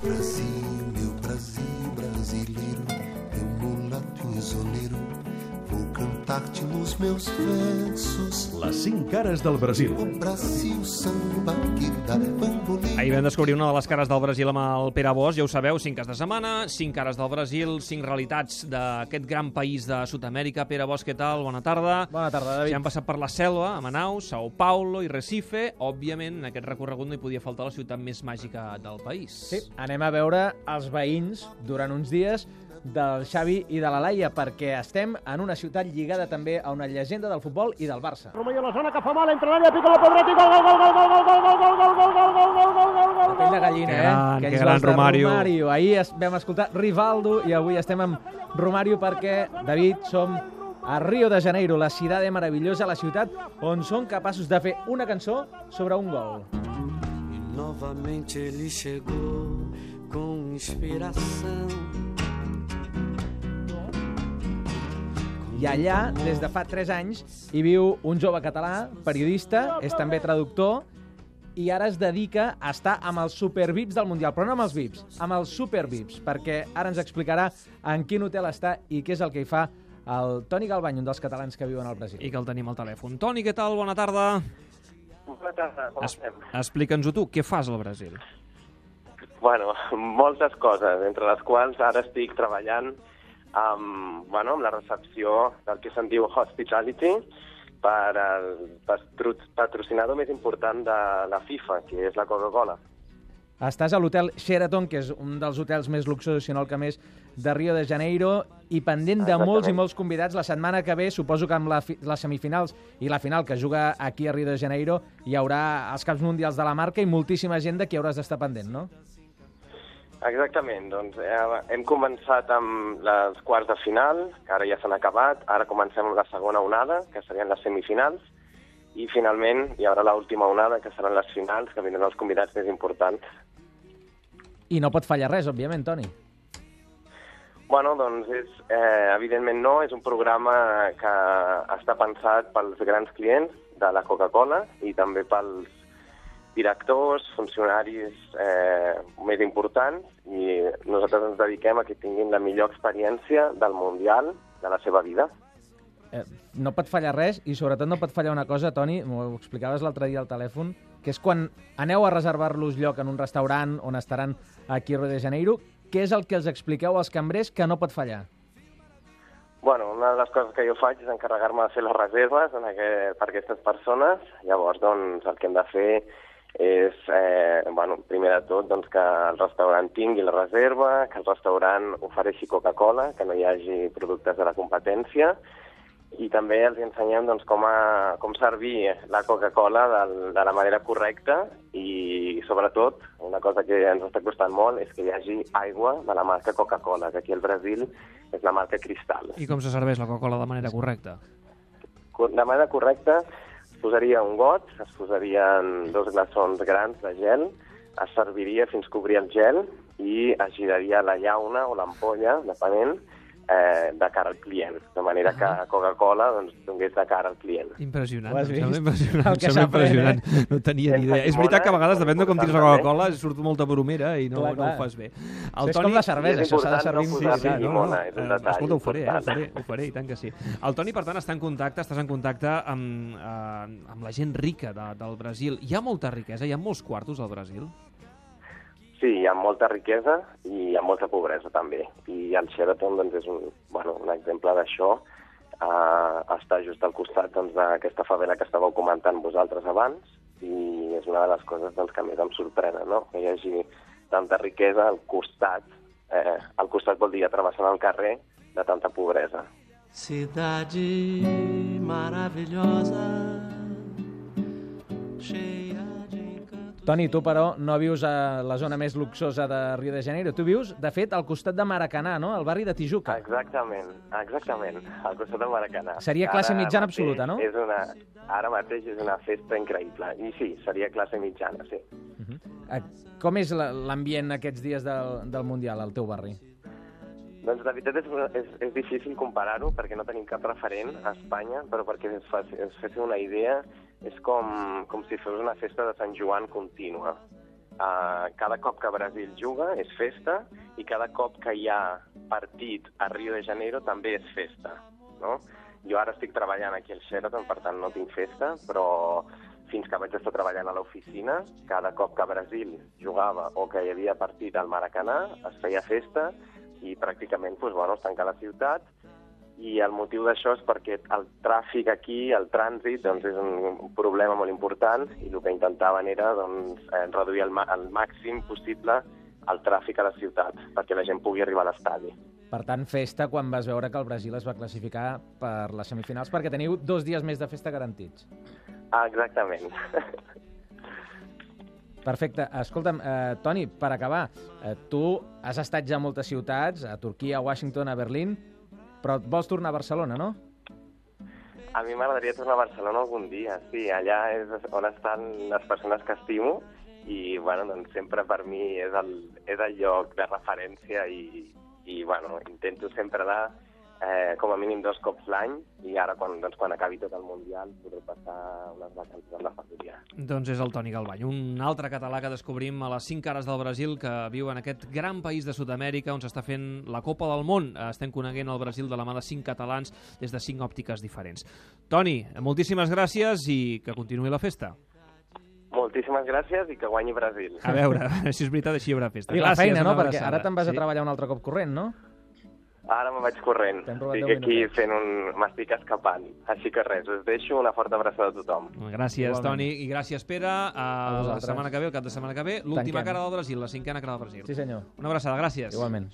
Brasil, meu Brasil brasileiro, meu mulato isoleiro, vou cantar-te nos meus versos. Les cinc cares del Brasil. O Brasil samba que dá bambolê. Ahir vam descobrir una de les cares del Brasil amb el Pere Bosch, ja ho sabeu, cinc cares de setmana, cinc cares del Brasil, cinc realitats d'aquest gran país de Sud-amèrica. Pere Bosch, què tal? Bona tarda. Bona tarda, David. Ja hem passat per la selva, a Manaus, Sao Paulo i Recife. Òbviament, en aquest recorregut no hi podia faltar la ciutat més màgica del país. Sí, anem a veure els veïns durant uns dies del Xavi i de la Laia, perquè estem en una ciutat lligada també a una llegenda del futbol i del Barça. Romayo la zona que fa mal, entra l'àrea, pica la Pedretti, gol, gol, gol, gol, gol, gol, gol, gol, gol, gol, gol, gol, gol, gol, gol, gol, de gallina, Que eh? gran, Aquells que gran gols de Romario. Romario. Ahir es, vam escoltar Rivaldo i avui estem amb Romario perquè, David, som a Rio de Janeiro, la ciutat meravellosa, la ciutat on són capaços de fer una cançó sobre un gol. E novamente ele chegou com inspiração. I allà, des de fa 3 anys, hi viu un jove català, periodista, és també traductor, i ara es dedica a estar amb els supervips del Mundial, però no amb els vips, amb els supervips, perquè ara ens explicarà en quin hotel està i què és el que hi fa el Toni Galbany, un dels catalans que viuen al Brasil. I que el tenim al telèfon. Toni, què tal? Bona tarda. Bona tarda, com Es, estem? Explica'ns-ho tu, què fas al Brasil? Bueno, moltes coses, entre les quals ara estic treballant amb, bueno, amb la recepció del que se'n diu Hospitality per al patro- patrocinador més important de la FIFA, que és la Coca-Cola. Estàs a l'hotel Sheraton, que és un dels hotels més luxosos, si no el que més, de Rio de Janeiro, i pendent de molts i molts convidats. La setmana que ve, suposo que amb la, les semifinals i la final que juga aquí a Rio de Janeiro, hi haurà els caps mundials de la marca i moltíssima gent de qui hauràs d'estar pendent, no? Exactament, doncs eh, hem començat amb les quarts de final, que ara ja s'han acabat, ara comencem amb la segona onada, que serien les semifinals, i finalment hi haurà l'última onada, que seran les finals, que vindran els convidats més importants. I no pot fallar res, òbviament, Toni. Bueno, doncs, és, eh, evidentment no, és un programa que està pensat pels grans clients de la Coca-Cola i també pels directors, funcionaris eh, més importants i nosaltres ens dediquem a que tinguin la millor experiència del Mundial de la seva vida. Eh, no pot fallar res i sobretot no pot fallar una cosa, Toni, m'ho explicaves l'altre dia al telèfon, que és quan aneu a reservar-los lloc en un restaurant on estaran aquí a Rio de Janeiro, què és el que els expliqueu als cambrers que no pot fallar? Bueno, una de les coses que jo faig és encarregar-me de fer les reserves en aquest, per aquestes persones. Llavors, doncs, el que hem de fer és, eh, bueno, primer de tot, doncs, que el restaurant tingui la reserva, que el restaurant ofereixi Coca-Cola, que no hi hagi productes de la competència, i també els ensenyem doncs, com, a, com servir la Coca-Cola del, de la manera correcta i, sobretot, una cosa que ens està costant molt és que hi hagi aigua de la marca Coca-Cola, que aquí al Brasil és la marca Cristal. I com se serveix la Coca-Cola de manera correcta? Co- de manera correcta posaria un got, es posarien dos glaçons grans de gel, es serviria fins que obrir el gel i es giraria la llauna o l'ampolla, depenent, eh, de cara al client, de manera que Coca-Cola doncs, donés de cara al client. Impressionant, em sembla impressionant, El em que sembla impressionant. eh? No tenia ni idea. És veritat que a vegades, depèn de com tires la Coca-Cola, surt molta bromera i no, Clar, no clar. ho fas bé. Això és com la cervesa, això s'ha de servir no amb posar-li cuidado, no, llimona, és un Eh, detall Escolta, ho faré, eh, ho important. faré, ho faré, i tant que sí. El Toni, per tant, està en contacte, estàs en contacte amb, eh, amb la gent rica de, del Brasil. Hi ha molta riquesa, hi ha molts quartos al Brasil? Sí, hi ha molta riquesa i hi ha molta pobresa també. I el Sheraton doncs, és un, bueno, un exemple d'això. Uh, està just al costat doncs, d'aquesta favela que estàveu comentant vosaltres abans i és una de les coses doncs, que més em sorprenen, no? que hi hagi tanta riquesa al costat. Eh, al costat vol dir travessant el carrer de tanta pobresa. Cidade maravilhosa, cheia. Toni, tu, però, no vius a la zona més luxosa de Rio de Janeiro. Tu vius, de fet, al costat de Maracanà, no? Al barri de Tijuca. Exactament, exactament, al costat de Maracanà. Seria classe Ara mitjana absoluta, no? És una, ara mateix és una festa increïble. I sí, seria classe mitjana, sí. Eh, Com és la- l'ambient aquests dies del, del Mundial al teu barri? Doncs la veritat és, és, és difícil comparar-ho perquè no tenim cap referent a Espanya, però perquè ens, faci, ens féssiu una idea, és com, com si fos una festa de Sant Joan contínua. Uh, cada cop que Brasil juga és festa i cada cop que hi ha partit a Rio de Janeiro també és festa. No? Jo ara estic treballant aquí al Sheraton, per tant no tinc festa, però fins que vaig estar treballant a l'oficina, cada cop que Brasil jugava o que hi havia partit al Maracanà, es feia festa i pràcticament doncs, bueno, es tancava la ciutat i el motiu d'això és perquè el tràfic aquí, el trànsit, doncs és un problema molt important i el que intentaven era doncs, eh, reduir el, el màxim possible el tràfic a la ciutat perquè la gent pugui arribar a l'estadi. Per tant, festa quan vas veure que el Brasil es va classificar per les semifinals, perquè teniu dos dies més de festa garantits. Ah, exactament. Perfecte. Escolta'm, eh, Toni, per acabar, eh, tu has estat ja a moltes ciutats, a Turquia, a Washington, a Berlín, però vols tornar a Barcelona, no? A mi m'agradaria tornar a Barcelona algun dia, sí. Allà és on estan les persones que estimo i, bueno, doncs sempre per mi és el, és el lloc de referència i, i bueno, intento sempre anar eh, com a mínim dos cops l'any i ara quan, doncs, quan acabi tot el Mundial podré passar unes vacances amb la família. Doncs és el Toni Galvany, un altre català que descobrim a les cinc cares del Brasil que viu en aquest gran país de Sud-amèrica on s'està fent la Copa del Món. Estem coneguent el Brasil de la mà de cinc catalans des de cinc òptiques diferents. Toni, moltíssimes gràcies i que continuï la festa. Moltíssimes gràcies i que guanyi Brasil. A veure, si és veritat, així hi haurà festa. I la Gràcies, feina, no? Perquè ara te'n vas a Sí. treballar un altre cop corrent, no? Ara me vaig corrent. Estic aquí minutets. fent un... M'estic escapant. Així que res, us deixo una forta abraçada a tothom. Gràcies, Igualment. Toni, i gràcies, Pere. A, la setmana que ve, el cap de setmana que ve, l'última cara del Brasil, la cinquena cara del Brasil. Sí, senyor. Una abraçada, gràcies. Igualment.